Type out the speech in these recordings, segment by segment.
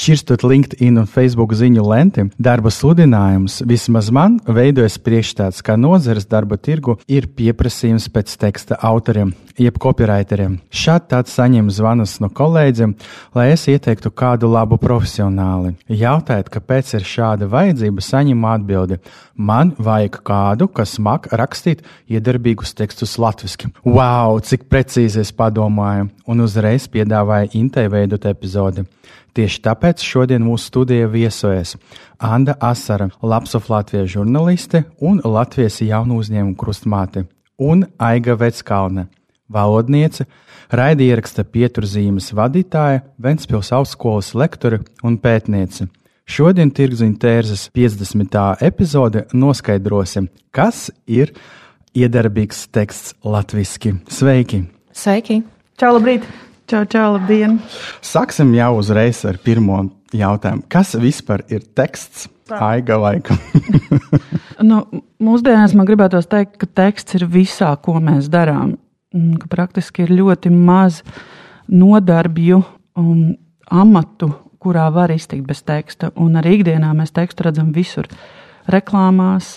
Šķirstot LinkedIn un Facebook ziņu lenti, darba sludinājums vismaz man veidojas priekšstats, ka nozares darba tirgu ir pieprasījums pēc teksta autoriem, jeb copywriteriem. Šādi tāds saņem zvanus no kolēģiem, lai es ieteiktu kādu labu profesionāli. Jautājot, kāpēc ir šāda vajadzība, saņemu atbildi. Man vajag kādu, kas mak rakstīt iedarbīgus tekstus latviešu. Wow, cik precīzi es padomāju, un uzreiz piedāvāju Intei veidot epizodi. Tieši tāpēc šodien mūsu studijā viesojas Anna Asara, Lapsov Latvijas žurnāliste un Latvijas jaunu uzņēmumu krustmāte, un Aiga Veckalne, valodniece, raidieraksta pieturzīmes vadītāja, Ventspils augstskolas lektore un pētniece. Šodien Tirgziņa tērzes 50. epizode noskaidrosim, kas ir iedarbīgs teksts latviski. Sveiki! Sveiki! Čau, labrīt! Čau, čau, labdien! Sāksim jau uzreiz ar pirmo jautājumu. Kas vispār ir teksts? Aiga laika. nu, mūsdienās man gribētos teikt, ka teksts ir visā, ko mēs darām. Ka praktiski ir ļoti maz nodarbju un amatu, kurā var iztikt bez teksta. Un arī ikdienā mēs tekstu redzam visur. Reklāmās,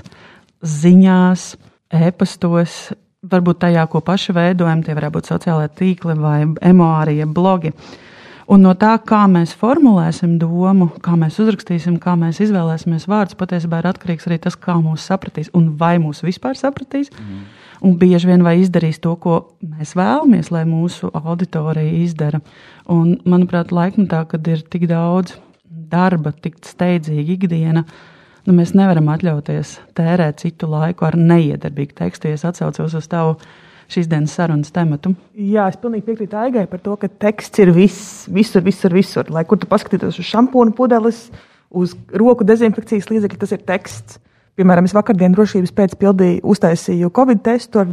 ziņās, e-pastos, varbūt tajā, ko paši veidojam, tie varētu būt sociālai tīkli vai emorija, blogi. Un no tā, kā mēs formulēsim domu, kā mēs uzrakstīsim, kā mēs izvēlēsimies vārdus, patiesībā ir atkarīgs arī tas, kā mūs sapratīs un vai mūs vispār sapratīs. Mm. Un bieži vien vai izdarīs to, ko mēs vēlamies, lai mūsu auditorija izdara. Un, manuprāt, laikmetā, kad ir tik daudz darba, tik steidzīga ikdiena, uh, nu, mēs nevaram atļauties tērēt citu laiku ar neiedarbīgu tekstu, ja es atcaucos uz tavu šīs dienas sarunas tematu. Jā, es pilnīgi piekrītu Aigai par to, ka teksts ir viss, visur, visur, visur. Lai kur tu paskatītos uz šampūnu pudeles, uz roku dezinfekcijas līdzekļu, tas ir teksts. Piemēram, es vakardien drošības pēc pildīju, uztaisīju Covid testu ar,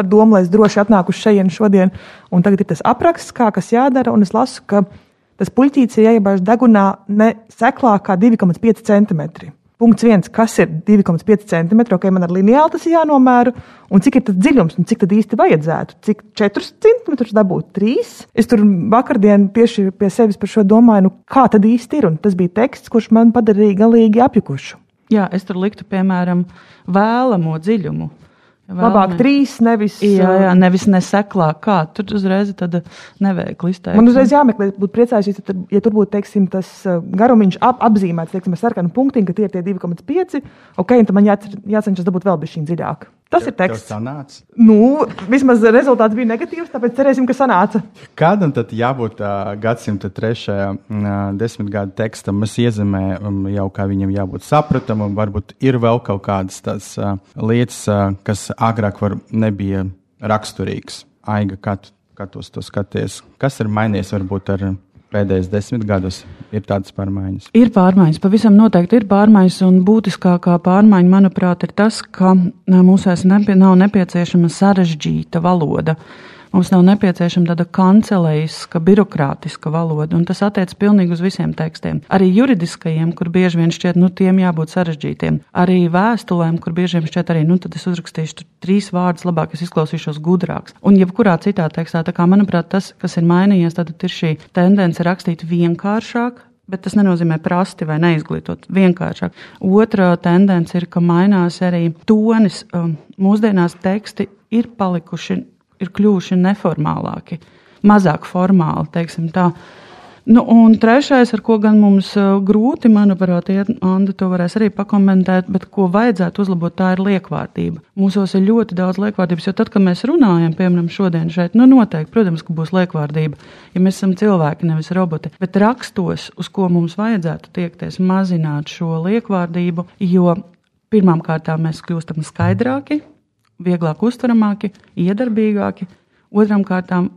ar domu, lai es droši atnāku šejienu šodien. Un tagad ir tas apraksts, kā kas jādara, un es lasu, ka tas puķītis ir jāiebāž degunā ne seklāk kā 2,5 centimetri. Punkts viens, kas ir 2,5 cm, ok, man ar lineāli tas jānomēra, un cik ir tas dziļums, un cik tad īsti vajadzētu, cik 4 cm dabūt 3. Es tur vakardien tieši pie sevis par šo domāju, nu kā tad īsti ir, un tas bija teksts, kurš man padarīja galīgi apjukušu. Jā, es tur liktu, piemēram, vēlamo dziļumu. Labāk trīs, nevis. Jā, jā nevis neseklā. Kā tur uzreiz neveikli izteikt. Man uzreiz jāmeklē, būtu priecājušies, ja, ja tur būtu, teiksim, tas garumiņš ap, apzīmēts, teiksim, ar sarkanu punktiņu, ka tie ir tie 2,5. Ok, un tad man jācenšas dabūt vēl bišķiņ dziļāk. Tas tev, ir teksts. Sanāca? Nu, vismaz rezultāts bija negatīvs, tāpēc cerēsim, ka sanāca. Kādam tad jābūt uh, gadsimta trešajā uh, desmitgada tekstam? Mēs iezīmējam jau, kā viņam jābūt sapratamam, varbūt ir vēl kaut kādas tās uh, lietas, uh, kas agrāk var, nebija raksturīgs. Aiga, kā tu, kā tu to skaties? Kas ir mainījies varbūt ar pēdējos desmit gadus ir tādas pārmaiņas? Ir pārmaiņas, pavisam noteikti ir pārmaiņas, un būtiskākā pārmaiņa, manuprāt, ir tas, ka mūsēs nepie, nav nepieciešama sarežģīta valoda. Mums nav nepieciešama tāda kancelējiska, birokrātiska valoda, un tas attiecas pilnīgi uz visiem tekstiem. Arī juridiskajiem, kur bieži vien šķiet, nu, tiem jābūt sarežģītiem. Arī vēstulēm, kur bieži vien šķiet, arī, nu, tad es uzrakstīšu trīs vārdus, labāk es izklausīšos gudrāks. Un jebkurā citā tekstā, tā kā, manuprāt, tas, kas ir mainījies, tad ir šī tendence rakstīt vienkāršāk, bet tas nenozīmē prasti vai neizglītot. Vienkāršāk. Otra tendence ir, ka mainās arī tonis. Um, mūsdienās teksti ir palikuši ir kļuvuši neformālāki, mazāk formāli, teiksim tā. Nu, un trešais, ar ko gan mums uh, grūti, manuprāt, ir, Anna, to varēs arī pakomentēt, bet ko vajadzētu uzlabot, tā ir liekvārdība. Mūsos ir ļoti daudz liekvārdības, jo tad, kad mēs runājam, piemēram, šodien šeit, nu, noteikti, protams, ka būs liekvārdība, ja mēs esam cilvēki, nevis roboti. Bet rakstos, uz ko mums vajadzētu tiekties, mazināt šo liekvārdību, jo pirmām kārtām mēs kļūstam skaidrāki, vieglāk uztveramāki, iedarbīgāki. Otram kārtām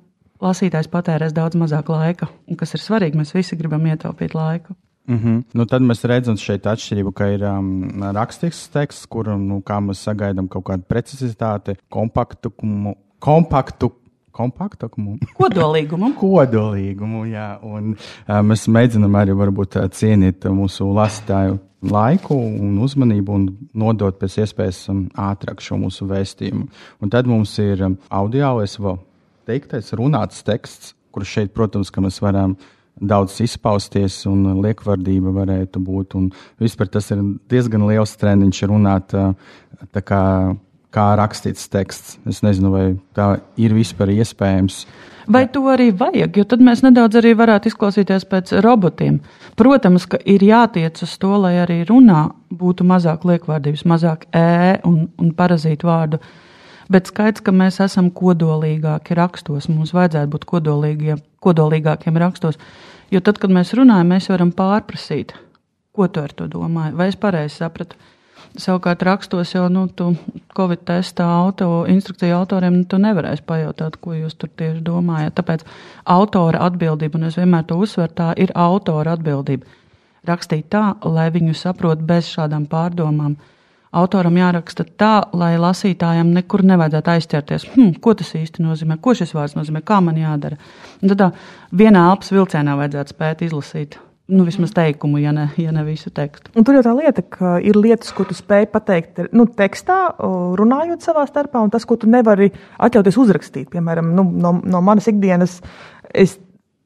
lasītājs patērēs daudz mazāk laika, un kas ir svarīgi, mēs visi gribam ietaupīt laiku. Mm -hmm. nu, tad mēs redzam šeit atšķirību, ka ir um, rakstīts teksts, kur nu, mēs sagaidām kaut kādu precizitāti, kompaktumu, kompaktu. Kompaktumu. Kodolīgumu. Kodolīgumu, jā. Un uh, mēs mēģinām arī varbūt cienīt mūsu lasītāju laiku un uzmanību un nodot pēc iespējas um, ātrāk šo mūsu vēstījumu. Un tad mums ir um, audio, es vēl teiktais, runāts teksts, kurš šeit, protams, ka mēs varam daudz izpausties, un liekvārdība varētu būt. Vispār tas ir diezgan liels treniņš runāt kā, kā rakstīts teksts. Es nezinu, vai tā ir vispār iespējams. Vai to arī vajag? Jo tad mēs nedaudz arī varētu izklausīties pēc robotiem. Protams, ka ir jātiec uz to, lai arī runā būtu mazāk liekvārdības, mazāk ē un, un parazītu vārdu. Bet skaidrs, ka mēs esam kodolīgāki rakstos. Mums vajadzētu būt kodolīgākiem rakstos. Jo tad, kad mēs runājam, mēs varam pārprasīt, ko tu ar to domāji. Vai es pareizi sapratu? Savukārt, rakstos jau nu, tu Covid testā auto, instrukciju autoriem nu, tu nevarēsi pajautāt, ko jūs tur tieši domājat. Tāpēc autora atbildība, un es vienmēr to uzsveru, tā ir autora atbildība. Rakstīt tā, lai viņu saprot bez šādām pārdomām autoram jāraksta tā, lai lasītājam nekur nevajadzētu aizķerties. Hm, ko tas īsti nozīmē, ko šis vārds nozīmē, kā man jādara. Un tad tā vienā elpas vilcienā vajadzētu spēt izlasīt. Nu, vismaz teikumu, ja ne, ja ne visu tekstu. Un tur jau tā lieta, ka ir lietas, ko tu spēj pateikt nu, tekstā, runājot savā starpā, un tas, ko tu nevari atļauties uzrakstīt. Piemēram, nu, no, no manas ikdienas es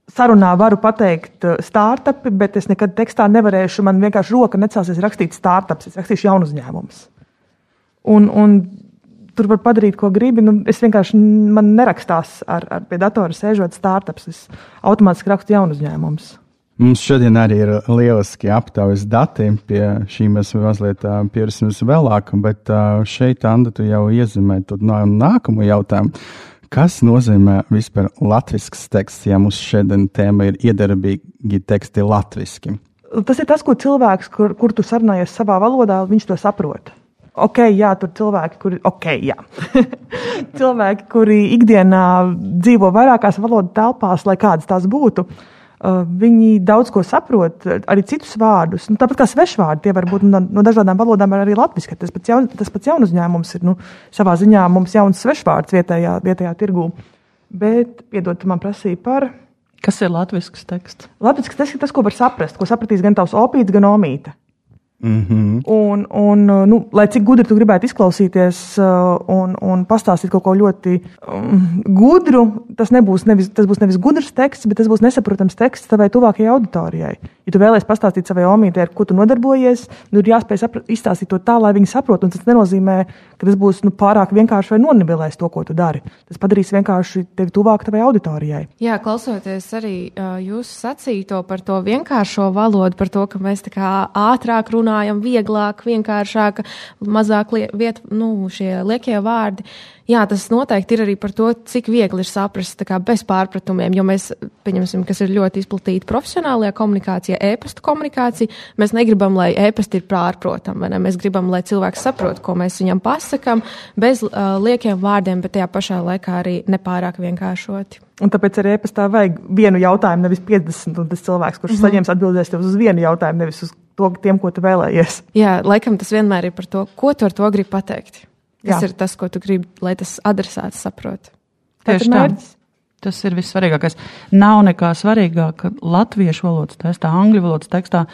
sarunā varu pateikt uh, startupi, bet es nekad tekstā nevarēšu. Man vienkārši roka necelsies rakstīt startups, es rakstīšu jaunu uzņēmumus. Un, un tur var padarīt, ko gribi. Nu, es vienkārši man nerakstās ar, ar pie datora sēžot startups. Es automātiski rakstu jaunu uzņēmumus. Mums šodien arī ir lieliski aptaujas dati. Pie šī mēs mazliet pievērsimies vēlāk, bet šeit, Anna, tu jau iezīmē to nākamo jautājumu. Kas nozīmē vispār latviešu teksts, ja mums šodien tēma ir iedarbīgi teksti latviešu? Tas ir tas, ko cilvēks, kur, kur tu sarunājies savā valodā, viņš to saprot. Ok, jā, tur cilvēki, kuri, okay, cilvēki, kuri ikdienā dzīvo vairākās valodu telpās, lai kādas tās būtu, viņi daudz ko saprot, arī citus vārdus. Nu, tāpat kā svešvārdi, tie var būt no, no dažādām valodām, arī latviešu. Tas pats, jaun, tas pats jaunu uzņēmums ir nu, savā ziņā mums jauns svešvārds vietējā, vietējā tirgū. Bet, piedod, man prasīji par. Kas ir latviešu teksts? Latviešu teksts ir tas, ko var saprast, ko sapratīs gan tavs opīts, gan omīte. Mm -hmm. un, un, nu, lai cik gudri tu gribētu izklausīties uh, un, un pastāstīt kaut ko ļoti um, gudru, tas, nebūs nevis, tas būs nevis gudrs teksts, bet tas būs nesaprotams teksts tavai tuvākajai auditorijai. Ja tu vēlēsies pastāstīt savai omītei, ar ko tu nodarbojies, nu, ir jāspēj izstāstīt to tā, lai viņi saprotu. Tas nenozīmē, ka tas būs nu, pārāk vienkārši vai nonivelēs to, ko tu dari. Tas padarīs vienkārši tevi tuvāk tavai auditorijai. Jā, klausoties arī uh, jūsu sacīto par to vienkāršo valodu, par to, ka mēs tā kā ātrāk runājam runājam vieglāk, vienkāršāk, mazāk liet, nu, šie liekie vārdi. Jā, tas noteikti ir arī par to, cik viegli ir saprast bez pārpratumiem, jo mēs, pieņemsim, kas ir ļoti izplatīta profesionālajā komunikācijā, e-pasta komunikācija, mēs negribam, lai e-pasta ir pārprotam, vai ne? Mēs gribam, lai cilvēks saprot, ko mēs viņam pasakam, bez uh, liekiem vārdiem, bet tajā pašā laikā arī nepārāk vienkāršoti. Un tāpēc arī e-pastā vajag vienu jautājumu, nevis 50, un tas cilvēks, kurš mm -hmm. saņems atbildēs tev uz vienu jautājumu, nevis uz to, tiem, ko tu vēlējies. Jā, laikam tas vienmēr ir par to, ko tu ar to gribi pateikt. Tas Jā. ir tas, ko tu gribi, lai tas adresāts saprot. Tieši tā. Tas ir vissvarīgākais. Nav nekā svarīgāka latviešu valodas tekstā, angļu valodas tekstā,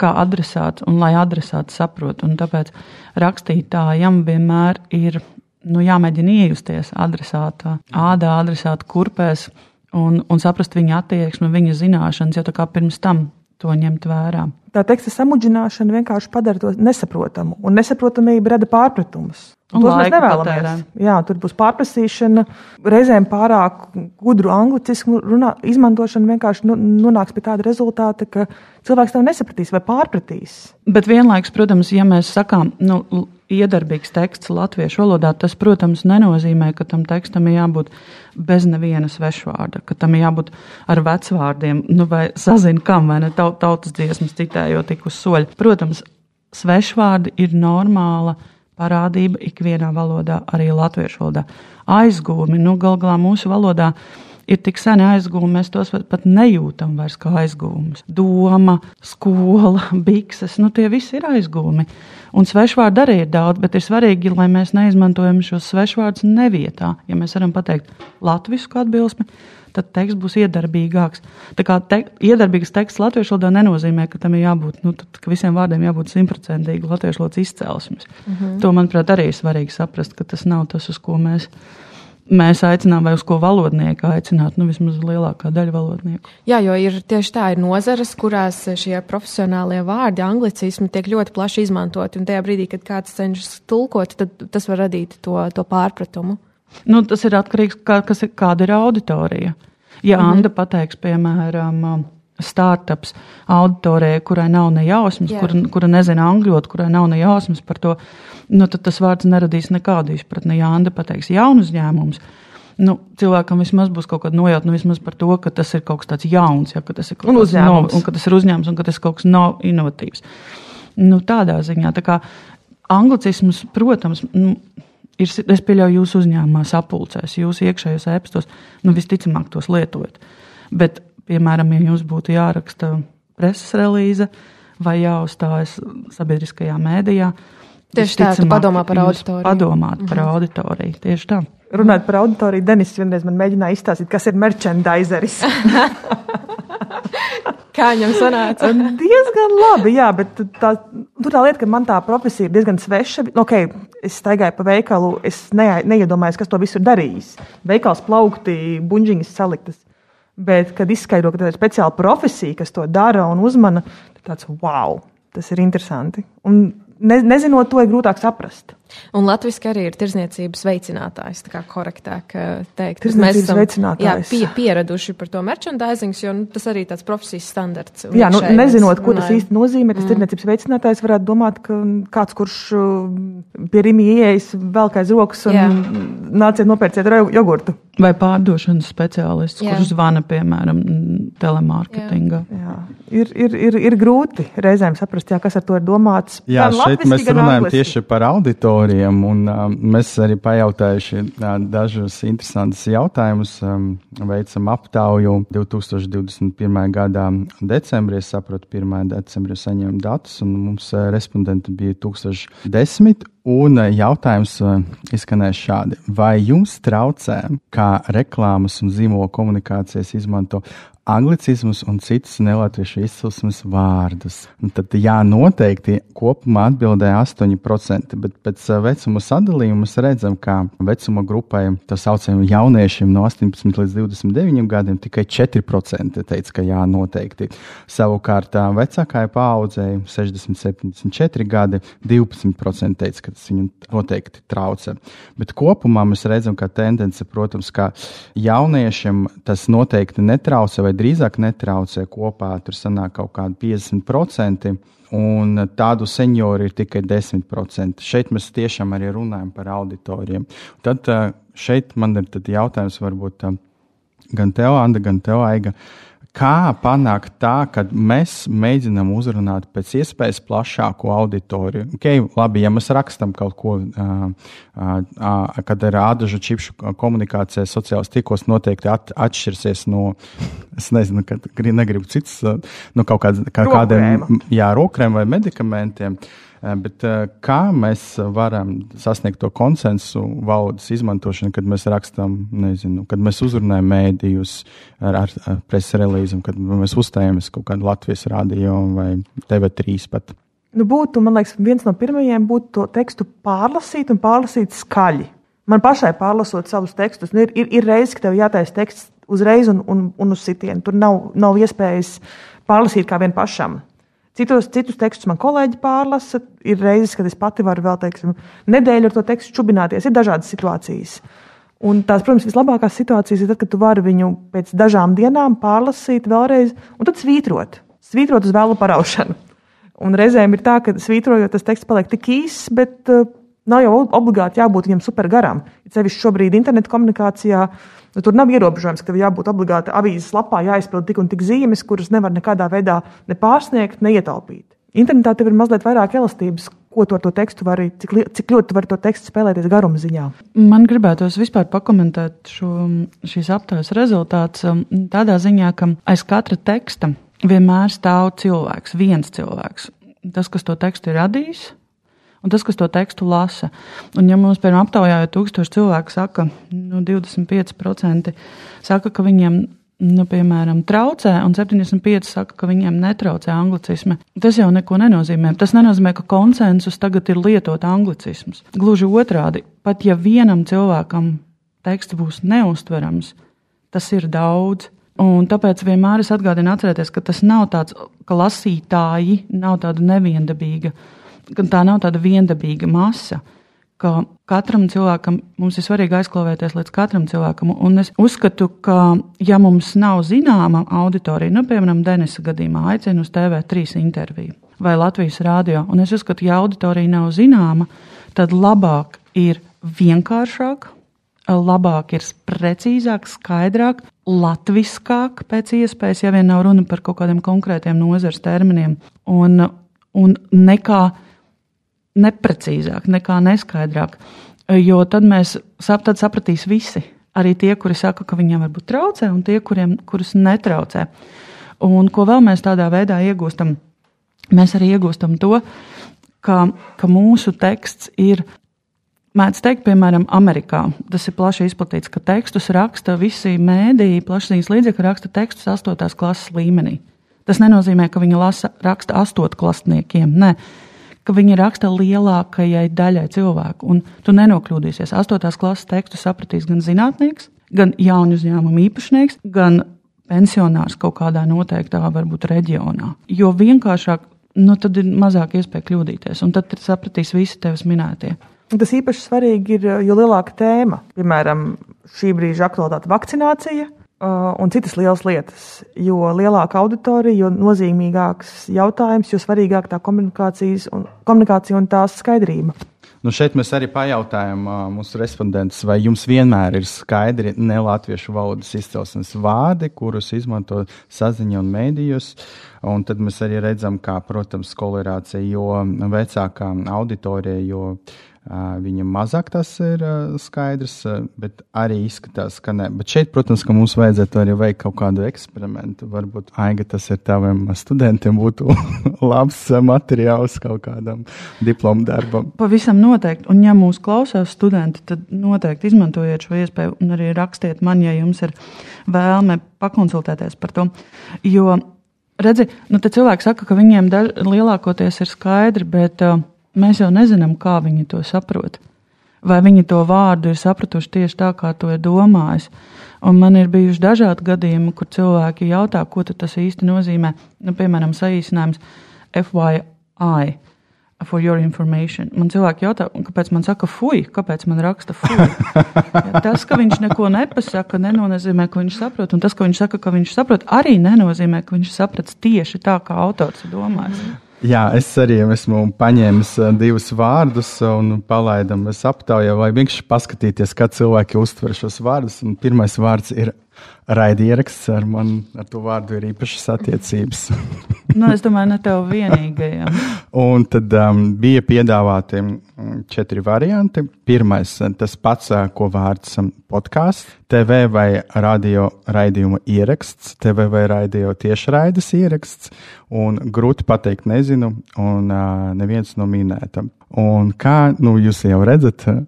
kā adresāts un lai adresāts saprot. Un tāpēc rakstītājam vienmēr ir nu, jāmēģina iejusties adresātā, ādā, adresāta kurpēs un, un saprast viņa attieksmi, viņa zināšanas, jau tā kā pirms tam to ņemt vērā. Tā teksta samudžināšana vienkārši padara to nesaprotamu, un nesaprotamība rada pārpratumus. Un tos mēs nevēlamies. Patērē. Jā, tur būs pārprasīšana, reizēm pārāk gudru anglicismu runā, izmantošana vienkārši nu, nonāks pie tāda rezultāta, ka cilvēks tev nesapratīs vai pārpratīs. Bet vienlaikus, protams, ja mēs sakām, nu, iedarbīgs teksts latviešu valodā, tas, protams, nenozīmē, ka tam tekstam ir jābūt bez neviena svešvārda, ka tam ir jābūt ar vecvārdiem, nu, vai sazina kam, vai ne tautas dziesmas citējot tik uz soļa. Protams, svešvārdi ir normāla parādība ikvienā valodā, arī latviešu valodā. Aizgūmi, nu, gal galā mūsu valodā ir tik seni aizgūmi, mēs tos pat nejūtam vairs kā aizgūmus. Doma, skola, bikses, nu tie visi ir aizgūmi. Un svešvārdu arī ir daudz, bet ir svarīgi, lai mēs neizmantojam šos svešvārdus nevietā. Ja mēs varam pateikt latviešu atbilsmi, tad teksts būs iedarbīgāks. Tā kā te, iedarbīgs teksts latviešu valodā nenozīmē, ka tam ir jābūt, nu, tad, ka visiem vārdiem jābūt simtprocentīgi latviešu valodas izcelsmes. Mm -hmm. To, manuprāt, arī ir svarīgi saprast, ka tas nav tas, uz ko mēs mēs aicinām, vai uz ko valodnieku aicināt, nu vismaz lielākā daļa valodnieku. Jā, jo ir tieši tā, ir nozares, kurās šie profesionālie vārdi, anglicismi tiek ļoti plaši izmantoti, un tajā brīdī, kad kāds cenšas tulkot, tad tas var radīt to, to pārpratumu. Nu, tas ir atkarīgs no kā, ir, kāda ir auditorija. Ja mm -hmm. Anna pateiks, piemēram, startups auditorijai, kurai nav ne jausmas, yeah. kura, nezina angļu, kurai nav ne jausmas par to, nu, tad tas vārds neradīs nekādu izpratni. Ja Anna pateiks jaunu uzņēmumu, nu, cilvēkam vismaz būs kaut kāda nojautma nu, par to, ka tas ir kaut kas tāds jauns, ja, ka tas ir kaut kas tāds un ka tas ir uzņēmums un ka tas ir kaut kas no inovatīvs. Nu, tādā ziņā, tā kā anglicisms, protams, nu, ir, es pieļauju, jūsu uzņēmumā sapulcēs, jūsu iekšējos ēpstos, nu, visticamāk, tos lietojat. Bet, piemēram, ja jums būtu jāraksta preses relīze vai jāuzstājas sabiedriskajā mēdījā, Tieši tā, tu padomā par auditoriju. Padomāt mm -hmm. par auditoriju, tieši tā. Runājot par auditoriju, Denis vienreiz man mēģināja izstāstīt, kas ir merchandiseris. Kā viņam sanāca? diezgan labi, jā, bet tā, tur tā lieta, ka man tā profesija ir diezgan sveša. Okay, es staigāju pa veikalu, es ne, neiedomājos, kas to visu ir darījis. Veikals plaukti, buļģiņas saliktas. Bet, kad izskaidro, ka tā ir speciāla profesija, kas to dara un uzmana, tad tāds wow, tas ir interesanti. Un ne, nezinot to, ir grūtāk saprast. Un Latvijas arī ir tirzniecības veicinātājs, tā kā korektāk eh, teikt. Mēs esam jā, pie, pieraduši par to merchandising, jo nu, tas arī tāds profesijas standarts. Jā, nu, nezinot, ko tas īsti nozīmē, tas mm. tirzniecības veicinātājs varētu domāt, ka kāds, kurš uh, pie rīmi ieejas, velk aiz rokas un jā. nāciet nopērciet jogurtu. Vai pārdošanas speciālists, jā. kurš zvana, piemēram, telemārketingā. Jā. Jā. Ir, ir, ir, ir grūti reizēm saprast, jā, kas ar to ir domāts. Jā, šeit mēs runājam tieši par auditoru auditoriem. Un, uh, mēs arī pajautājuši uh, dažus interesantus jautājumus. Um, veicam aptauju 2021. gada decembrī. Es saprotu, 1. decembrī saņēmu datus, un mums respondenti bija 1010. Un uh, jautājums uh, izskanēja šādi: Vai jums traucē, kā reklāmas un zīmola komunikācijas izmanto anglicismus un citus nelatviešu izcelsmes vārdus. Un tad, jā, noteikti kopumā atbildēja 8%, bet pēc uh, vecuma sadalījuma mēs redzam, ka vecuma grupai, tā saucamiem jauniešiem no 18 līdz 29 gadiem, tikai 4% teica, ka jā, noteikti. Savukārt vecākajai paaudzei 60, 74 gadi, 12% teica, ka tas viņu noteikti traucē. Bet kopumā mēs redzam, ka tendence, protams, ka jauniešiem tas noteikti netraucē vai drīzāk netraucē kopā, tur sanāk kaut kādi 50%. Un tādu senioru ir tikai 10%. Šeit mēs tiešām arī runājam par auditoriem. Tad šeit man ir jautājums, varbūt gan tev, Anna, gan tev, Aiga. Uh, kā panākt tā, ka mēs mēģinām uzrunāt pēc iespējas plašāku auditoriju. Okay, labi, ja mēs rakstām kaut ko, uh, uh, kad ir ādažu čipšu komunikācija sociālajos tīklos, noteikti at, atšķirsies no, es nezinu, kad negribu cits, no kaut kād, kā, kādiem, jā, rokrēm vai medikamentiem. Uh, bet eh, kā mēs varam sasniegt to konsensu valodas izmantošanu, kad mēs rakstām, nezinu, kad mēs uzrunājam mēdījus ar, ar, ar preses relīzēm, kad mēs uzstājamies kaut kādu Latvijas rādio vai TV3 pat? Nu, būtu, man liekas, viens no pirmajiem būtu to tekstu pārlasīt un pārlasīt skaļi. Man pašai pārlasot savus tekstus, nu, ir, ir, ir reizes, ka tev jātaisa teksts uzreiz un, un, un uz sitienu. Tur nav, nav iespējas pārlasīt kā vien pašam. Citos, citus tekstus man kolēģi pārlasa. Ir reizes, kad es pati varu vēl teiksim, nedēļu ar to tekstu čubināties. Ir dažādas situācijas. Un tās, protams, vislabākās situācijas ir tad, kad tu vari viņu pēc dažām dienām pārlasīt vēlreiz un tad svītrot. Svītrot uz vēlu paraušanu. Un reizēm ir tā, ka svītrojot, tas teksts paliek tik īss, bet uh, nav jau obligāti jābūt viņam super garam. Ir sevišķi šobrīd internetu komunikācijā. Uh, Nu, tur nav ierobežojums, ka jābūt obligāti avīzes lapā jāizpild tik un tik zīmes, kuras nevar nekādā veidā ne pārsniegt, ne ietaupīt. Internetā tev ir mazliet vairāk elastības, ko tu ar to tekstu vari, cik, cik ļoti tu vari to tekstu spēlēties garuma ziņā. Man gribētos vispār pakomentēt šo, šīs aptaujas rezultātus um, tādā ziņā, ka aiz katra teksta vienmēr stāv cilvēks, viens cilvēks. Tas, kas to tekstu ir radījis, un tas, kas to tekstu lasa. Un, ja mums, piemēram, aptaujā jau tūkstoši cilvēku saka, nu, 25% saka, ka viņiem nu, piemēram, traucē, un 75 saka, ka viņiem netraucē anglicismi. Tas jau neko nenozīmē. Tas nenozīmē, ka konsensus tagad ir lietot anglicismus. Gluži otrādi, pat ja vienam cilvēkam teksts būs neustverams, tas ir daudz. Un tāpēc vienmēr es atgādinu, atcerieties, ka tas nav tāds, ka lasītāji nav tāda neviendabīga, ka tā nav tāda viendabīga masa ka katram cilvēkam mums ir svarīgi aizklavēties līdz katram cilvēkam. Un es uzskatu, ka, ja mums nav zināma auditorija, nu, piemēram, Denisa gadījumā, aicinu uz TV3 interviju vai Latvijas rādio, un es uzskatu, ja auditorija nav zināma, tad labāk ir vienkāršāk. Labāk ir precīzāk, skaidrāk, latviskāk, pēc iespējas, ja vien nav runa par kaut kādiem konkrētiem nozares terminiem, un, un nekā neprecīzāk, nekā neskaidrāk. Jo tad mēs sap, tad sapratīs visi. Arī tie, kuri saka, ka viņiem varbūt traucē, un tie, kuriem, kurus netraucē. Un ko vēl mēs tādā veidā iegūstam? Mēs arī iegūstam to, ka, ka mūsu teksts ir. Mēdz teikt, piemēram, Amerikā tas ir plaši izplatīts, ka tekstus raksta visi mēdīji, plašsaziņas līdzekļi raksta tekstus 8. klases līmenī. Tas nenozīmē, ka viņi lasa, raksta 8. klasniekiem. Nē, ka viņi raksta lielākajai daļai cilvēku. Un tu nenokļūdīsies. Astotās klases tekstu sapratīs gan zinātnieks, gan jaunu uzņēmumu īpašnieks, gan pensionārs kaut kādā noteiktā varbūt reģionā. Jo vienkāršāk, nu tad ir mazāk iespēja kļūdīties, un tad sapratīs visi tevis minētie. Tas īpaši svarīgi ir, jo lielāka tēma, piemēram, šī brīža aktualitāte vakcinācija, un citas lielas lietas. Jo lielāka auditorija, jo nozīmīgāks jautājums, jo svarīgāk tā un, komunikācija un tās skaidrība. Nu šeit mēs arī pajautājām uh, mūsu respondentus, vai jums vienmēr ir skaidri ne latviešu valodas izcelsmes vārdi, kurus izmanto saziņa un mēdījus. Un tad mēs arī redzam, kā, protams, kolorācija, jo vecākā auditorija, jo Viņam mazāk tas ir skaidrs, bet arī izskatās, ka nē. Bet šeit, protams, ka mums vajadzētu arī veikt kaut kādu eksperimentu. Varbūt Aiga tas ir taviem studentiem būtu labs materiāls kaut kādam diplomu darbam. Pavisam noteikti. Un, ja mūs klausās studenti, tad noteikti izmantojiet šo iespēju un arī rakstiet man, ja jums ir vēlme pakonsultēties par to. Jo, redzi, nu, cilvēki saka, ka viņiem daž, lielākoties ir skaidri, bet uh, mēs jau nezinām, kā viņi to saprot. Vai viņi to vārdu ir sapratuši tieši tā, kā to ir domājis. Un man ir bijuši dažādi gadījumi, kur cilvēki jautā, ko tas īsti nozīmē. Nu, piemēram, saīsinājums FYI. For your information. Man cilvēki jautā, kāpēc man saka, fuj, kāpēc man raksta fuj. Ja, tas, ka viņš neko nepasaka, nenozīmē, ka viņš saprot. Un tas, ka viņš saka, ka viņš saprot, arī nenozīmē, ka viņš saprats tieši tā, kā autors ir domājis. Mm. Jā, es arī esmu paņēmis eh, divus vārdus un palaidam aptaujā, vai vienkārši paskatīties, kā cilvēki uztver šos vārdus. Pirmais vārds ir raidieraksts, ar man ar to vārdu ir īpašas attiecības. nu, es domāju, ne tev vienīgajam. un tad um, bija piedāvāti mm, četri varianti. Pirmais, tas pats, ko vārds podkāsts, TV vai radio raidījuma ieraksts, TV vai radio tiešraides ieraksts, un grūti pateikt, nezinu, un uh, neviens no minētam. Un kā nu, jūs jau redzat, uh,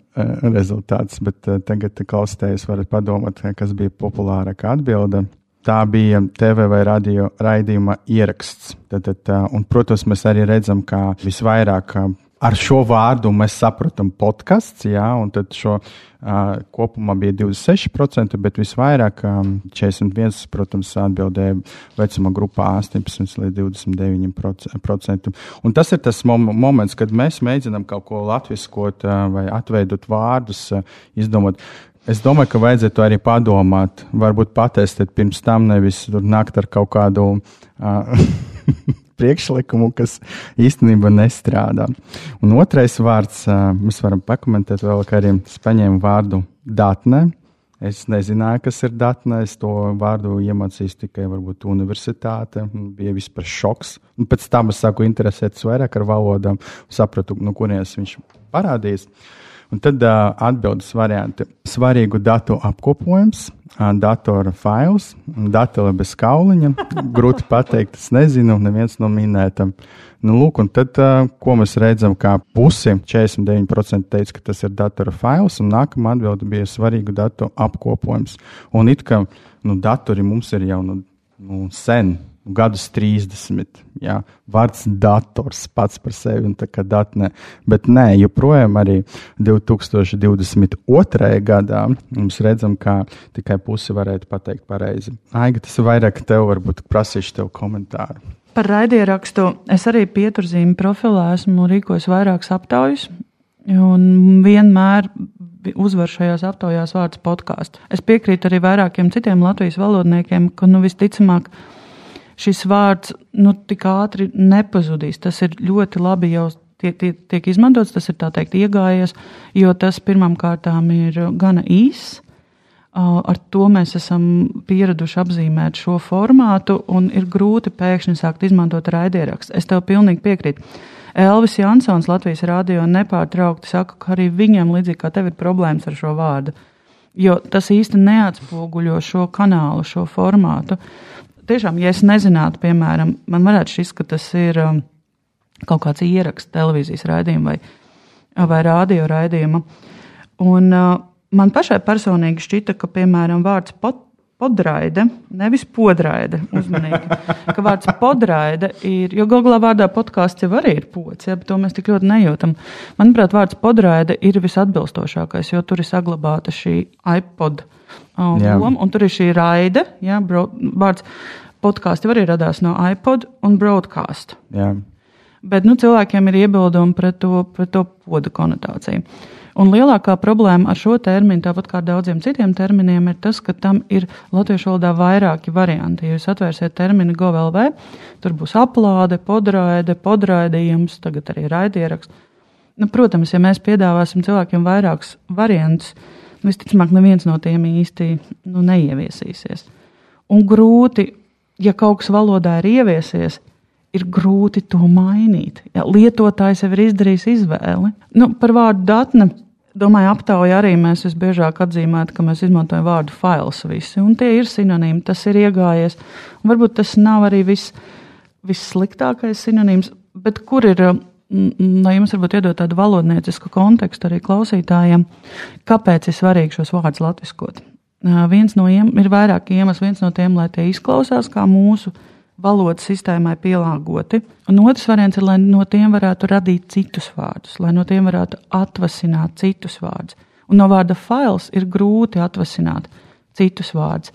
rezultāts, bet uh, tagad klausītājs varat padomāt, kas bija populārākā atbilde. Tā bija TV vai radio raidījuma ieraksts. Tad, tad, uh, un, protams, mēs arī redzam, ka visvairāk ar šo vārdu mēs saprotam podkāsts, jā, un tad šo uh, kopumā bija 26%, bet visvairāk um, 41%, protams, atbildēja vecuma grupā 18 līdz 29%. Un tas ir tas mom moments, kad mēs mēģinām kaut ko latviskot uh, vai atveidot vārdus, uh, izdomāt. Es domāju, ka vajadzētu arī padomāt, varbūt patestēt pirms tam, nevis nākt ar kaut kādu uh, priekšlikumu, kas īstenībā nestrādā. Un otrais vārds, mēs varam pakomentēt vēl, ka arī es paņēmu vārdu datne. Es nezināju, kas ir datne. Es to vārdu iemācījos tikai varbūt universitāte. Bija vispār šoks. Un pēc tam es sāku interesēties vairāk ar valodām, sapratu, no kurienes viņš parādījās. Un tad uh, atbildes varianti - svarīgu datu apkopojums, uh, datora fails, datora bez kauliņa. Grūti pateikt, es nezinu, neviens no minētām. Nu, lūk, un tad, uh, ko mēs redzam, kā pusi 49% teica, ka tas ir datora fails, un nākamā atbilde bija svarīgu datu apkopojums. Un it kā nu, datori mums ir jau nu, nu, sen gadus 30. Jā, vārds dators pats par sevi un tā kā datne. Bet nē, joprojām arī 2022. gadā mums redzam, ka tikai pusi varētu pateikt pareizi. Aiga, tas ir vairāk tev, varbūt prasīšu tev komentāru. Par raidierakstu es arī pieturzīmu profilā esmu rīkojis vairākas aptaujas, un vienmēr uzvar šajās aptaujās vārds podkāsts. Es piekrītu arī vairākiem citiem Latvijas valodniekiem, ka nu visticamāk, šis vārds nu, tik ātri nepazudīs. Tas ir ļoti labi jau tiek, tiek, tiek izmantots, tas ir tā teikt iegājies, jo tas pirmām kārtām ir gana īss. Ar to mēs esam pieraduši apzīmēt šo formātu, un ir grūti pēkšņi sākt izmantot raidierakstu. Es tev pilnīgi piekrītu. Elvis Jansons Latvijas rādio nepārtraukti saka, ka arī viņam, līdzīgi kā tev, ir problēmas ar šo vārdu. Jo tas īsti neatspoguļo šo kanālu, šo formātu. Uh, tiešām, ja es nezinātu, piemēram, man varētu šis, ka tas ir um, kaut kāds ieraksts televīzijas raidījuma vai, vai rādio raidījuma. Un uh, man pašai personīgi šķita, ka, piemēram, vārds pot, podraide, nevis podraide, uzmanīgi, ka vārds podraide ir, jo galvā vārdā podkāsts jau arī ir pods, ja, bet to mēs tik ļoti nejūtam. Manuprāt, vārds podraide ir visatbilstošākais, jo tur ir saglabāta šī iPod loma, un tur ir šī raide, ja, bro, vārds podkāsti arī radās no iPod un broadcast. Jā. Bet nu, cilvēkiem ir iebildumi pret to, pret to podu konotāciju. Un lielākā problēma ar šo terminu, tāpat kā daudziem citiem terminiem, ir tas, ka tam ir latviešu valodā vairāki varianti. Ja jūs atvērsiet terminu GOVLV, tur būs aplāde, podraide, podraidījums, tagad arī raidieraksts. Nu, protams, ja mēs piedāvāsim cilvēkiem vairākus variantus, visticamāk, neviens no tiem īsti nu, neieviesīsies. Un grūti ja kaut kas valodā ir ieviesies, ir grūti to mainīt. Ja lietotājs jau ir izdarījis izvēli. Nu, par vārdu datne. Domāju, aptaujā arī mēs visbiežāk atzīmētu, ka mēs izmantojam vārdu fails visi, un tie ir sinonīmi, tas ir iegājies. Un varbūt tas nav arī vis, vissliktākais sinonīms, bet kur ir, lai jums varbūt iedot tādu valodniecisku kontekstu arī klausītājiem, kāpēc ir svarīgi šos vārdus latviskot. Viens no iem, ir vairāk iemeslu, viens no tiem, lai tie izklausās kā mūsu valodas sistēmai pielāgoti. Un otrs variants ir, lai no tiem varētu radīt citus vārdus, lai no tiem varētu atvasināt citus vārdus. Un no vārda fails ir grūti atvasināt citus vārdus.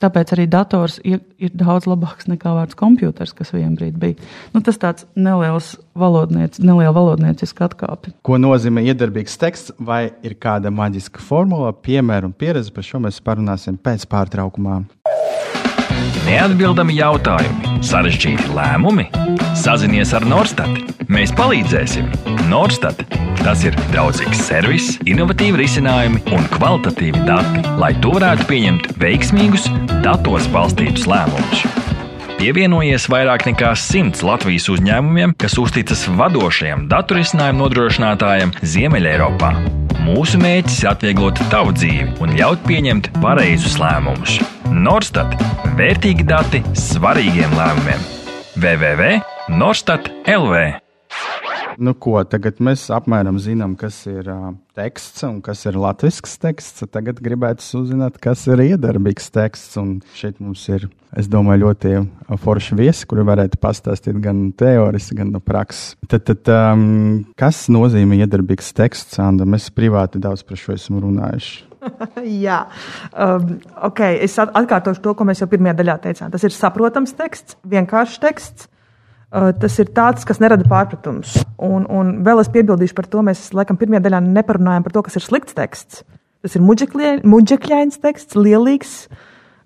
Tāpēc arī dators ir, daudz labāks nekā vārds computers, kas vienbrīd bija. Nu, tas tāds neliels valodniec, neliela valodnieciska atkāpe. Ko nozīmē iedarbīgs teksts, vai ir kāda maģiska formula, piemēra un pieredze, par šo mēs parunāsim pēc pārtraukumā. Neatbildami jautājumi, sarežģīti lēmumi. Sazinies ar Norstat. Mēs palīdzēsim. Norstat. Tas ir draudzīgs servis, innovatīvi risinājumi un kvalitatīvi dati, lai to varētu pieņemt veiksmīgus, datos balstītus lēmumus. Pievienojies vairāk nekā simts Latvijas uzņēmumiem, kas uzticas vadošajam datorisinājumu nodrošinātājam Ziemeļeiropā. Mūsu mērķis ir atvieglot tavu dzīvi un ļaut pieņemt pareizus lēmumus. Norstat - vērtīgi dati svarīgiem lēmumiem. www.norstat.lv Nu, ko, tagad mēs apmēram zinām, kas ir uh, teksts un kas ir latviešu teksts. Tagad gribētu uzzināt, kas ir iedarbīgs teksts. Un šeit mums ir, es domāju, ļoti forši viesi, kuri varētu pastāstīt gan teorijas, gan no prakses. Tad, tad um, kas nozīmē iedarbīgs teksts? Anda, mēs privāti daudz par šo esam runājuši. Jā, um, ok. Es atkārtošu to, ko mēs jau pirmajā daļā teicām. Tas ir saprotams teksts, vienkāršs teksts. Uh, tas ir tāds, kas nerada pārpratumus. Un, un vēl es piebildīšu par to, mēs laikam pirmajā daļā neparunājam par to, kas ir slikts teksts. Tas ir muģekļains teksts, lielīgs,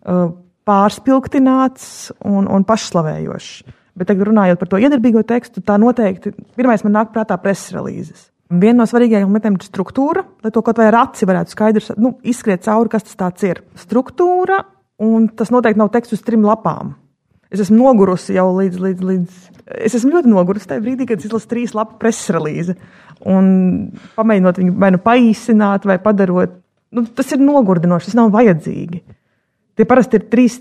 uh, pārspilgtināts un, un pašslavējošs. Bet tagad runājot par to iedarbīgo tekstu, tā noteikti pirmais man nāk prātā preses relīzes. Viena no svarīgākajām lietām ir struktūra, lai to kaut vai ar aci varētu skaidrs nu, izskriet cauri, kas tas ir. Struktūra, un tas noteikti nav teksts uz trim lapām. Es esmu nogurusi jau līdz, līdz, līdz. Es esmu ļoti nogurusi tajā brīdī, kad izlasu trīs lapu preses relīzi. Un pamēģinot viņu vai nu paīsināt, vai padarot, nu, tas ir nogurdinoši, tas nav vajadzīgi. Tie parasti ir trīs,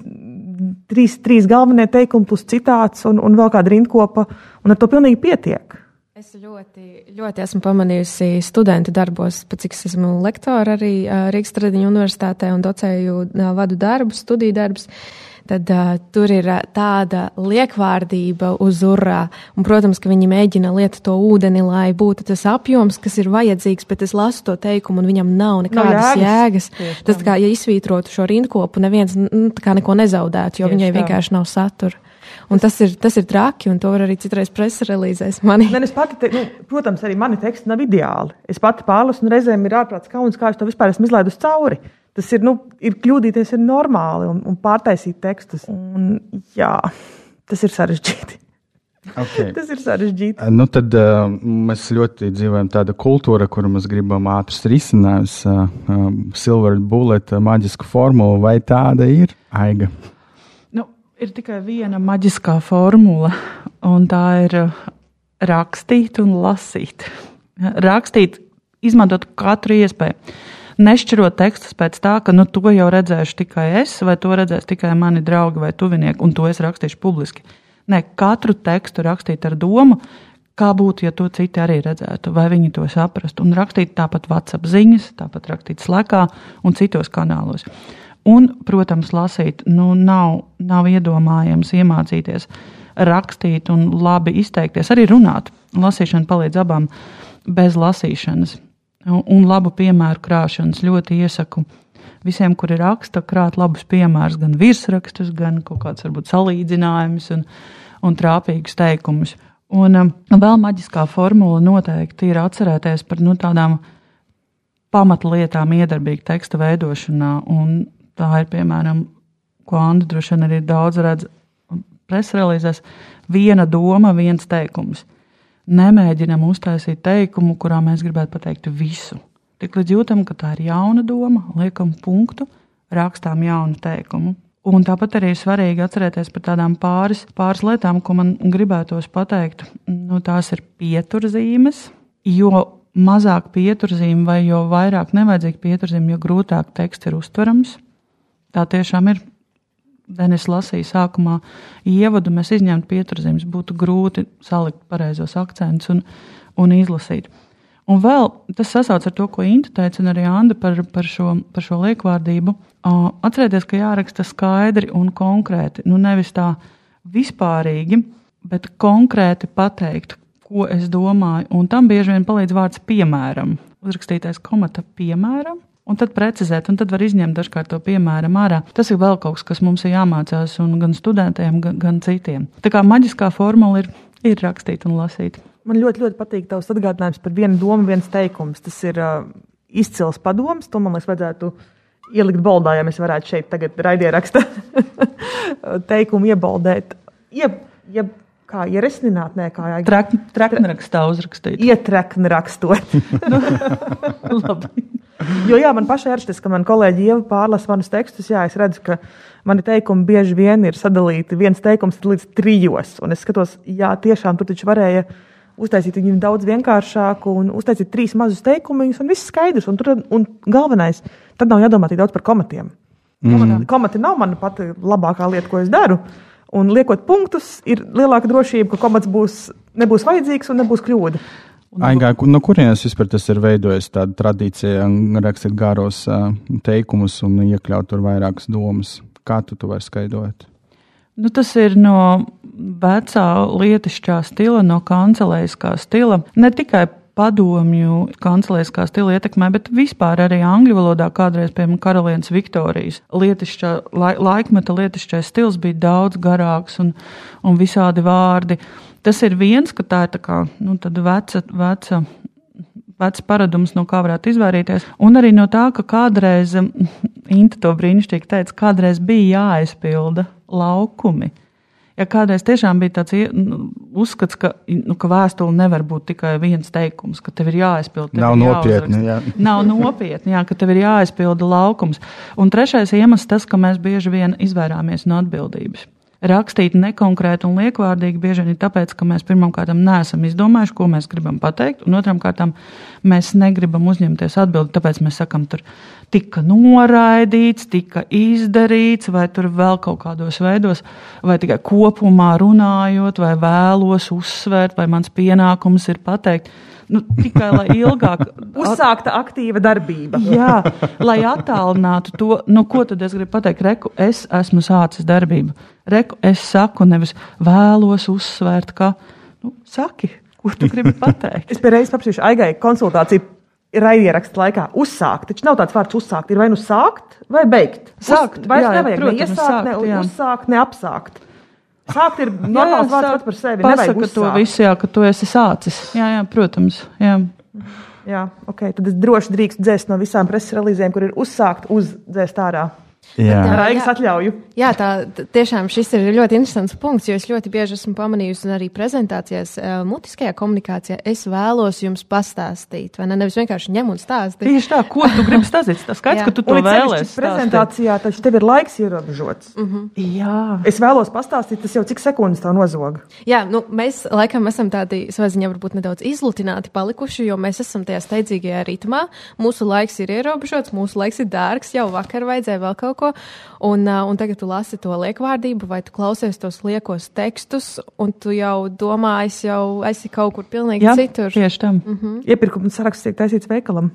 trīs, trīs galvenie teikumi, plus citāts un, un vēl kāda rindkopa, un ar to pilnīgi pietiek. Es ļoti, ļoti esmu pamanījusi studentu darbos, pēc cik es esmu lektora arī Rīgas Tradiņu universitātē un docēju vadu darbus, studiju darbus. Tad uh, tur ir tāda liekvārdība uz urā. Un, protams, ka viņi mēģina lietot to ūdeni, lai būtu tas apjoms, kas ir vajadzīgs, bet es lasu to teikumu, un viņam nav nekādas no jēgas. jēgas. Tas kā, ja izsvītrotu šo rindkopu, neviens nu, neko nezaudētu, jo Tieši viņai tā. vienkārši nav satura. Un tas ir, tas ir traki, un to var arī citreiz preses relīzēs. Mani. Ne, pati, te, nu, protams, arī mani teksti nav ideāli. Es pati pārlasu, un reizēm ir ārprāts kauns, kā es to vispār esmu izlaidusi cauri. Tas ir, nu, ir kļūdīties, ir normāli un, un pārtaisīt tekstus. Un, jā, tas ir sarežģīti. Okay. Tas ir sarežģīti. Nu, tad uh, mēs ļoti dzīvojam tādā kultūrā, kur mēs gribam ātras risinājumus, uh, uh, silver bullet, maģisku formulu. Vai tāda ir aiga? ir tikai viena maģiskā formula, un tā ir rakstīt un lasīt. Rakstīt, izmantot katru iespēju. Nešķirot tekstus pēc tā, ka nu, to jau redzēšu tikai es, vai to redzēs tikai mani draugi vai tuvinieki, un to es rakstīšu publiski. Nē, katru tekstu rakstīt ar domu, kā būtu, ja to citi arī redzētu, vai viņi to saprastu. Un rakstīt tāpat WhatsApp ziņas, tāpat rakstīt slēgā un citos kanālos. Un, protams, lasīt, nu, nav, nav iedomājams iemācīties rakstīt un labi izteikties, arī runāt. Lasīšana palīdz abām bez lasīšanas. Un labu piemēru krāšanas ļoti iesaku visiem, kuri raksta, krāt labus piemērus, gan virsrakstus, gan kaut kādus varbūt salīdzinājumus un, un trāpīgus teikumus. Un um, vēl maģiskā formula noteikti ir atcerēties par nu, tādām pamatlietām, iedarbīgu teksta veidošanā. Un Tā ir piemēram, ko Anna droši vien arī daudz redz presrelīzēs. Viena doma, viens teikums. Nemēģinam uztaisīt teikumu, kurā mēs gribētu pateikt visu. Tik līdz jūtam, ka tā ir jauna doma, liekam punktu, rakstām jaunu teikumu. Un tāpat arī ir svarīgi atcerēties par tādām pāris, pāris lietām, ko man gribētos pateikt. Nu, tās ir pieturzīmes, jo mazāk pieturzīme vai jo vairāk nevajadzīga pieturzīme, jo grūtāk teksts ir uztverams. Tā tiešām ir. Denis lasīja sākumā ievadu, mēs izņemtu pieturzīmes, būtu grūti salikt pareizos akcentus un, un izlasīt. Un vēl tas sasaucas ar to, ko Inta teica, un arī Anna par, par, šo, par šo liekvārdību. Atcerieties, ka jāraksta skaidri un konkrēti. Nu, nevis tā vispārīgi, bet konkrēti pateikt, ko es domāju. Un tam bieži vien palīdz vārds piemēram. Uzrakstītais komata piemēram Un tad precizēt, un tad var izņemt dažkārt to piemēram ārā. Tas ir vēl kaut kas, kas mums ir jāmācās gan studentiem, gan, gan citiem. Tā kā maģiskā formula ir, ir rakstīt un lasīt. Man ļoti, ļoti patīk tavs atgādinājums par vienu domu, viens teikums. Tas ir uh, izcils padoms. To man liekas, vajadzētu ielikt boldā, ja mēs varētu šeit tagad raidieraksta teikumu iebaldēt. Ieb, ieb, kā ieresnināt, nē, kā jāiet. Treknrakstā uzrakstīt. Ietrekni rakstot. Labi. Jo jā, man pašai ir tas, ka man kolēģi jau pārlasa manus tekstus. Jā, es redzu, ka mani teikumi bieži vien ir sadalīti viens teikums līdz trijos. Un es skatos, jā, tiešām tur taču varēja uztaisīt viņu daudz vienkāršāku un uztaisīt trīs mazus teikumus, un viss skaidrs. Un, tur, un galvenais, tad nav jādomā tik daudz par komatiem. Mm. Komati nav mana pati labākā lieta, ko es daru. Un liekot punktus, ir lielāka drošība, ka komats būs, nebūs vajadzīgs un nebūs kļūda. Aigā, no kurienes vispār tas ir veidojis tāda tradīcija, rakstīt garos teikumus un iekļaut tur vairākas domas? Kā tu to vari skaidrot? Nu, tas ir no vecā lietišķā stila, no kancelējiskā stila. Ne tikai padomju kanceliskā stila ietekmē, bet vispār arī angļu valodā kādreiz, piemēram, karalienes Viktorijas lietišķā, lai, laikmeta lietišķais stils bija daudz garāks un, un visādi vārdi. Tas ir viens, ka tā ir tā kā, nu, veca, veca, vecs paradums, no kā varētu izvairīties. Un arī no tā, ka kādreiz, Inta to brīnišķīgi teica, kādreiz bija jāaizpilda laukumi. Ja kādreiz tiešām bija tāds nu, uzskats, ka, nu, ka vēstule nevar būt tikai viens teikums, ka tev ir jāaizpild. Nav nopietni, jā. Nav nopietni, jā, ka tev ir jāaizpilda laukums. Un trešais iemesls tas, ka mēs bieži vien izvairāmies no atbildības rakstīt nekonkrēti un liekvārdīgi bieži vien ir tāpēc, ka mēs pirmkārt neesam izdomājuši, ko mēs gribam pateikt, un otrām kārtām mēs negribam uzņemties atbildi, tāpēc mēs sakam, tur tika noraidīts, tika izdarīts, vai tur vēl kaut kādos veidos, vai tikai kopumā runājot, vai vēlos uzsvērt, vai mans pienākums ir pateikt. Nu, tikai lai ilgāk. Uzsākta aktīva darbība. Jā, lai attālinātu to, nu, ko tad es gribu pateikt. Reku, es esmu sācis darbību. Reku, es saku, nevis vēlos uzsvērt, ka, nu, saki, ko tu gribi pateikt. es pēc reizes paprasīšu, aigai konsultāciju raidierakstu laikā uzsākt. Taču nav tāds vārds uzsākt. Ir vai nu sākt, vai beigt. Sākt. Uz, vairs jā, nevajag protams, ne iesākt, sākt, ne jā. uzsākt, ne apsākt. Sākt ir normāls vārds pats par sevi. Pasaka to visu, jā, ka tu esi sācis. Jā, jā, protams. Jā. Jā, ok. Tad es droši drīkstu dzēst no visām preses relīzēm, kur ir uzsākt, uzdzēst ārā. Jā. Jā. Ar Aigas atļauju. Jā, tā tiešām šis ir ļoti interesants punkts, jo es ļoti bieži esmu pamanījusi, un arī prezentācijās, mutiskajā komunikācijā, es vēlos jums pastāstīt, vai ne? Nevis vienkārši ņem un stāstīt. Tieši tā, ko tu gribi stāstīt. Tas skaidrs, ka tu to vēlēsies. prezentācijā taču tev ir laiks ierobežots. Mm -hmm. Jā. Es vēlos pastāstīt, tas jau cik sekundes tev nozog. Jā, nu, mēs laikam esam tādi savā ziņā varbūt nedaudz izlutināti palikuši, jo mēs esam tajā steidzīgajā ritmā. Mūsu laiks ir ierobežots, mūsu laiks ir dārgs, jau vakar vajadzēja vēl kaut ko. Un, uh, un tagad tu lasi to liekvārdību, vai tu klausies tos liekos tekstus, un tu jau domā, es jau esi kaut kur pilnīgi Jā, citur. tieši tam. Mm Mhm. -hmm. Iepirkuma saraksts tiek taisīts veikalam.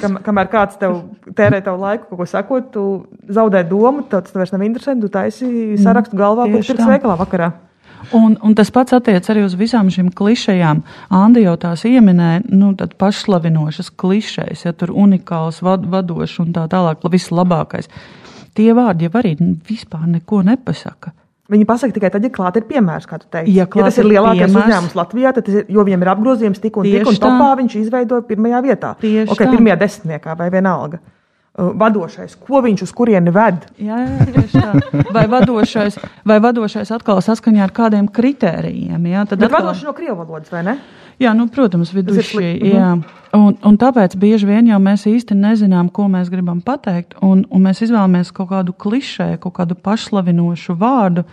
Kam, kamēr kāds tev tērē tavu laiku, kaut ko sakot, tu zaudē domu, tad tas tev vairs nav interesanti. Tu taisi sarakstu galvā, ko pirks tā. veikalā vakarā. Un, un tas pats attiecas arī uz visām šīm klišejām. Andi jau tās pieminēja, nu, tādas pašslavinošas klišejas, ja tur unikāls, vad, vadošs un tā tālāk, vislabākais. Tie vārdi jau arī vispār neko nepasaka. Viņi pasaka tikai tad, ja klāt ir piemērs, kā tu teici. Ja ja tas ir lielākais piemērs- uzņēmums Latvijā, tad ir, jo viņiem ir apgrozījums tik un tik, un topā viņš izveidoja pirmajā vietā. Tieši okay, tā. pirmajā desmitniekā vai vienalga. Uh, Vadošais, ko viņš uz kurieni ved? Jā, jā, tieši tā. Vai vadošais, vai vadošais atkal saskaņā ar kādiem kritērijiem? Jā, tad Bet atkal- vadošs no krievu valodas, vai ne? Jā, nu, protams, slikti, mhm. Jā. Un, un tāpēc bieži vien jau mēs īsti nezinām, ko mēs gribam pateikt. Un, un mēs izvēlamies kaut kādu klišēju, kaut kādu pašslavinošu vārdu.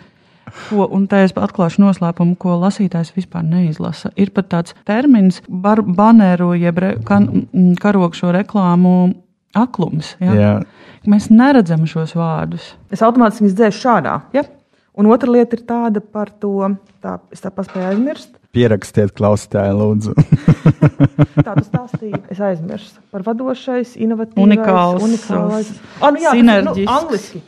Ko, un tā es atklāšu noslēpumu, ko lasītājs vispār neizlasa. Ir pat tāds termins, bar, baneru, jeb re, kan, karogšo reklāmu aklums. Ja? Jā. Mēs neredzam šos vārdus. Es automātiski viņus dzēšu šādā. Ja? Un otra lieta ir tāda par to, tā, es tā paspēju aizmirst. Pierakstiet, klausītāji, lūdzu. Tā tu stāstīji, es aizmirsu par vadošais, inovatīvs, Unikāls, unikālais. Ah, nu jā, tas ir, sinerģisks. Nu, angliski.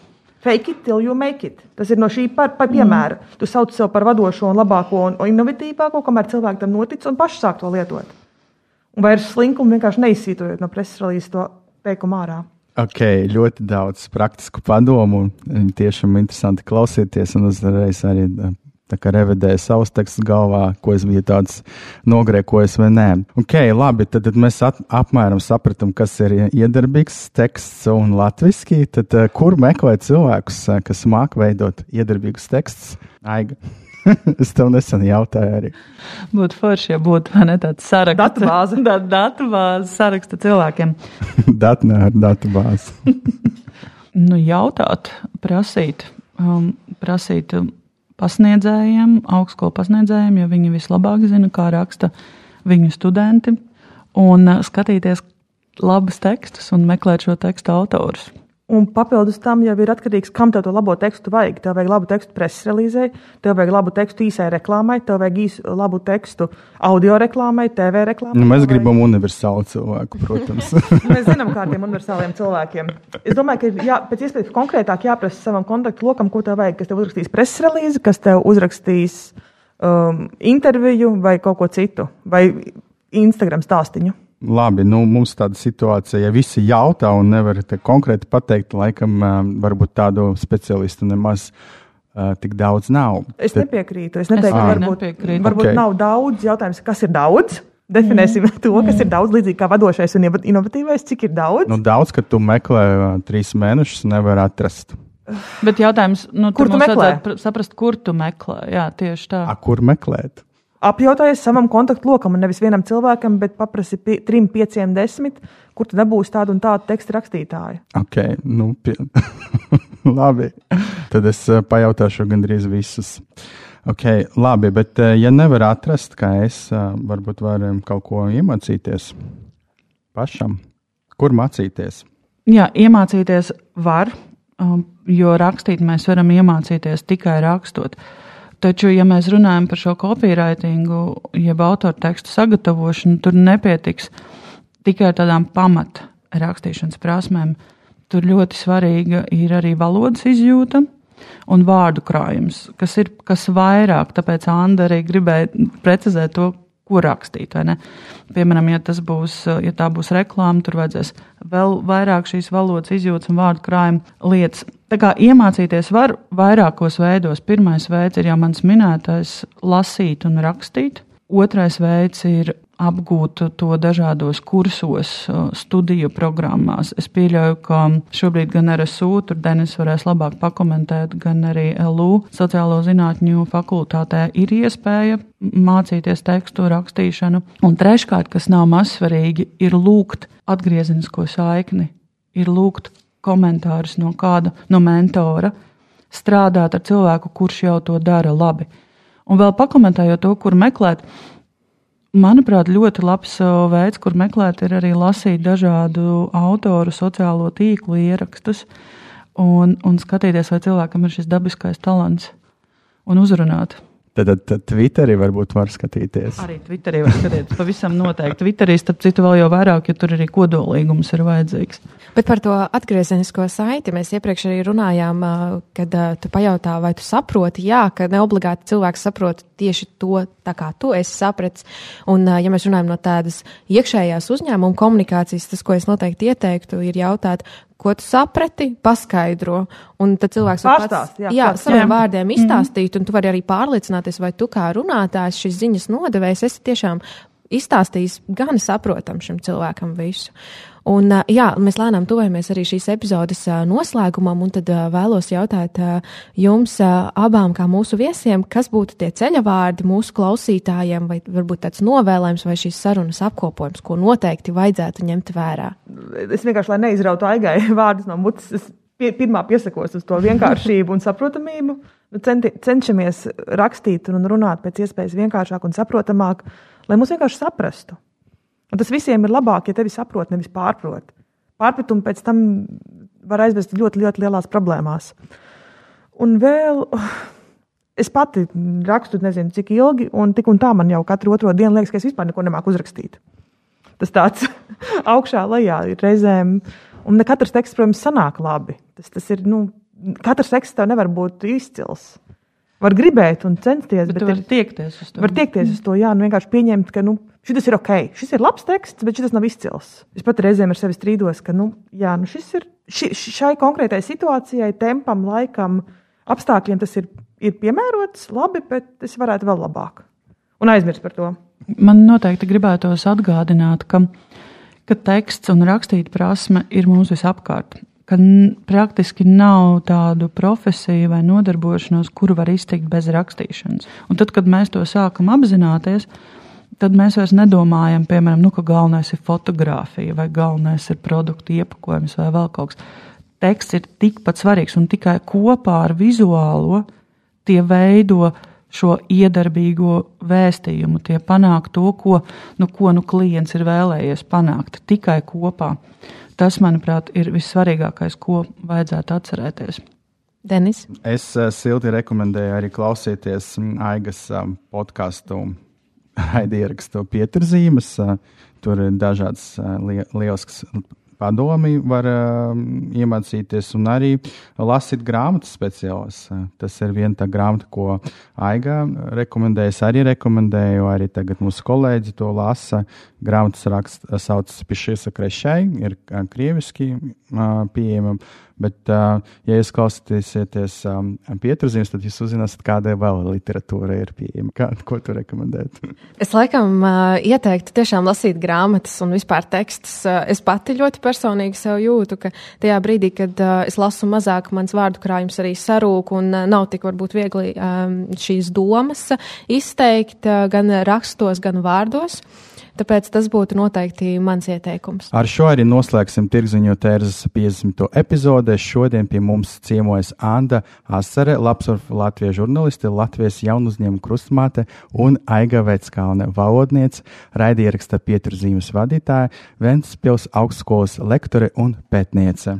Fake it till you make it. Tas ir no šī par, par piemēra. Mm. Tu sauc sev par vadošo un labāko un, inovatīvāko, kamēr cilvēki tam notic un paši sāk to lietot. Un vairs slinkumu vienkārši neizsītojot no preses relīzes to teikumu ārā. Ok, ļoti daudz praktisku padomu. Tiešām interesanti klausīties, un uzreiz arī eh, tā kā revidēju savus tekstus galvā, ko es biju tāds nogrēkojis vai nē. Ok, labi, tad, tad mēs at, apmēram sapratām, kas ir iedarbīgs teksts un latviski. Tad eh, kur meklēt cilvēkus, eh, kas māk veidot iedarbīgus tekstus? Aiga. es tev nesen jautāju arī. Būtu forši, ja būtu vai ne, tāds saraksts. Datubāze. Da, datubāze saraksta cilvēkiem. Datnē ar datubāzi. Nu, jautāt, prasīt, um, prasīt pasniedzējiem, augstskolu pasniedzējiem, jo viņi vislabāk zina, kā raksta viņu studenti, un uh, skatīties labus tekstus un meklēt šo tekstu autorus. Un papildus tam jau ir atkarīgs, kam tev to labo tekstu vajag. Tev vajag labu tekstu preses relīzē, tev vajag labu tekstu īsai reklāmai, tev vajag īsu, labu tekstu audio reklāmai, TV reklāmai. Nu, mēs tev vajag- gribam universālu cilvēku, protams. Mēs zinām, kādiem universāliem cilvēkiem. Es domāju, ka ir jā, pēc iespējas konkrētāk jāprasa savam kontaktu lokam, ko tev vajag. Kas tev uzrakstīs preses relīzi, kas tev uzrakstīs um, interviju vai kaut ko citu, vai Instagram stāstīņu. Labi, nu, mums tāda situācija, ja visi jautā un nevar te konkrēti pateikt, laikam, varbūt tādu speciālistu nemaz uh, tik daudz nav. Es Tad- nepiekrītu. Es neteiktu, ka varbūt, nepiekrītu. varbūt Ok. okay. nav daudz jautājums, kas ir daudz. Definēsim mm. to, kas ir daudz, līdzīgi kā vadošais un inova- inovatīvais, cik ir daudz. Nu, daudz, ka tu meklē uh, trīs mēnešus, nevar atrast. Bet jautājums, nu, Kur tu mums meklē? saprast, kur tu meklē. Jā, tieši tā. A, kur meklēt? Apjautājies savam kontaktlokam, un nevis vienam cilvēkam, bet paprasti pi- trim, pieciem, desmit, kur tu dabūsi tādu un tādu tekstu rakstītāju. Ok, nu, pie... labi. Tad es eh, pajautāšu gandrīz visus. Ok, labi, bet eh, ja nevar atrast, kā es, eh, varbūt varam kaut ko iemācīties pašam. Kur mācīties? Jā, iemācīties var, um, jo rakstīt mēs varam iemācīties tikai rakstot. Taču, ja mēs runājam par šo copywritingu, jeb autoru tekstu sagatavošanu, tur nepietiks tikai tādām pamat rakstīšanas prasmēm. Tur ļoti svarīga ir arī valodas izjūta un vārdu krājums, kas ir kas vairāk. Tāpēc Anna arī gribēja precizēt to, ko rakstīt. Piemēram, ja, būs, ja tā būs reklāma, tur vajadzēs vēl vairāk šīs valodas izjūtas un vārdu krājuma lietas. Tā kā iemācīties var vairākos veidos. Pirmais veids ir jau mans minētais - lasīt un rakstīt. Otrais veids ir apgūt to dažādos kursos, studiju programmās. Es pieļauju, ka šobrīd gan RSU, tur Denis varēs labāk pakomentēt, gan arī LU sociālo zinātņu fakultātē ir iespēja mācīties tekstu rakstīšanu. Un treškārt, kas nav mazsvarīgi, ir lūgt atgriezenisko saikni, ir lūgt komentārus no kāda no mentora, strādāt ar cilvēku, kurš jau to dara labi. Un vēl pakomentējot to, kur meklēt, manuprāt, ļoti labs veids, kur meklēt, ir arī lasīt dažādu autoru sociālo tīklu ierakstus un, un skatīties, vai cilvēkam ir šis dabiskais talants un uzrunāt. Tad, tad, tad Twitterī varbūt var skatīties. Arī Twitterī var skatīties. Pavisam noteikti. Twitterī, starp citu, vēl jau vairāk, jo tur arī kodolīgums ir vajadzīgs. Bet par to atgriezenisko saiti mēs iepriekš arī runājām, kad tu pajautā, vai tu saproti, jā, ka ne obligāti cilvēks saprot tieši to, tā kā tu esi sapratis. Un, ja mēs runājam no tādas iekšējās uzņēmuma komunikācijas, tas, ko es noteikti ieteiktu, ir jautāt, ko tu saprati, paskaidro. Un tad cilvēks var Pārstāst, jā, jā, saviem jā. vārdiem izstāstīt, un tu vari arī pārliecināties, vai tu kā runātājs šīs ziņas nodevējs esi tiešām izstāstījis gan saprotam šim cilvēkam visu. Un, jā, mēs lēnām tuvojamies arī šīs epizodes noslēgumam, un tad vēlos jautāt jums abām, kā mūsu viesiem, kas būtu tie ceļavārdi mūsu klausītājiem, vai varbūt tāds novēlējums vai šīs sarunas apkopojums, ko noteikti vajadzētu ņemt vērā. Es vienkārši, lai neizrautu aigai vārdus no mutes, es pie, pirmā piesakos uz to vienkāršību un saprotamību. Nu, centi, cenšamies rakstīt un runāt pēc iespējas vienkāršāk un saprotamāk, lai mūs vienkārši saprastu. Un tas visiem ir labāk, ja tevi saprot, nevis pārprot. Pārpratumi pēc tam var aizvest ļoti, ļoti lielās problēmās. Un vēl es pati rakstu, nezinu, cik ilgi, un tik un tā man jau katru otro dienu liekas, ka es vispār neko nemāku uzrakstīt. Tas tāds augšā, lejā ir reizēm. Un ne katrs teksts, protams, sanāk labi. Tas, tas ir, nu, katrs teksts tev nevar būt izcils. Var gribēt un censties, Bet bet, vari ir, tiekties uz to. var tiekties uz to, jā, nu vienkārši pieņemt, ka, nu, šis ir ok, šis ir labs teksts, bet šis nav izcils. Es pat reizēm ar sevi strīdos, ka, nu, jā, nu šis ir ši, šai konkrētai situācijai, tempam, laikam, apstākļiem tas ir, ir piemērots labi, bet es varētu vēl labāk. Un aizmirst par to. Man noteikti gribētos atgādināt, ka, ka teksts un rakstīt prasme ir mums visapkārt. Ka praktiski nav tādu profesiju vai nodarbošanos, kuru var iztikt bez rakstīšanas. Un tad, kad mēs to sākam apzināties, tad mēs vairs nedomājam, piemēram, nu, ka galvenais ir fotografija vai galvenais ir produktu iepakojums vai vēl kaut kas. Teksts ir tikpat svarīgs un tikai kopā ar vizuālo tie veido šo iedarbīgo vēstījumu, tie panāk to, ko nu, ko nu klients ir vēlējies panākt tikai kopā. Tas, manuprāt, ir vissvarīgākais, ko vajadzētu atcerēties. Denis, Es uh, silti rekomendēju arī klausīties Aigas um, podkāstu raidierakstu pieturzīmes. Tur ir dažādas li lielisks padomi, var iemācīties un arī lasīt grāmatas speciālas. Tas ir viena tā grāmata, ko Aiga rekomendēja. Es arī rekomendēju, arī tagad mūsu kolēģi to lasa. Grāmatas raksts sauc Pišiesa Krešai, ir krieviski pieejama. Bet, ja jūs klausīsieties pieturzīmes, tad jūs uzzināsiet, kāda vēl literatūra ir pieejama. Kā, ko tu rekomendētu? es laikam ieteiktu tiešām lasīt grāmatas un vispār tekstus. Es pati ļoti personīgi sev jūtu, ka tajā brīdī, kad es lasu mazāk, mans vārdu krājums arī sarūk un nav tik varbūt viegli šīs domas izteikt gan rakstos, gan vārdos. Tāpēc tas būtu noteikti mans ieteikums. Ar šo arī noslēgsim tirziņu tērzas 50. epizodē. Šodien pie mums ciemojas Anda Asare, labs Latvijas žurnāliste, Latvijas jaunu uzņēmumu krustmāte un Aiga Veckalne valodniece, raidieraksta pieturzīmes vadītāja, Ventspils augstskolas lektore un pētniece.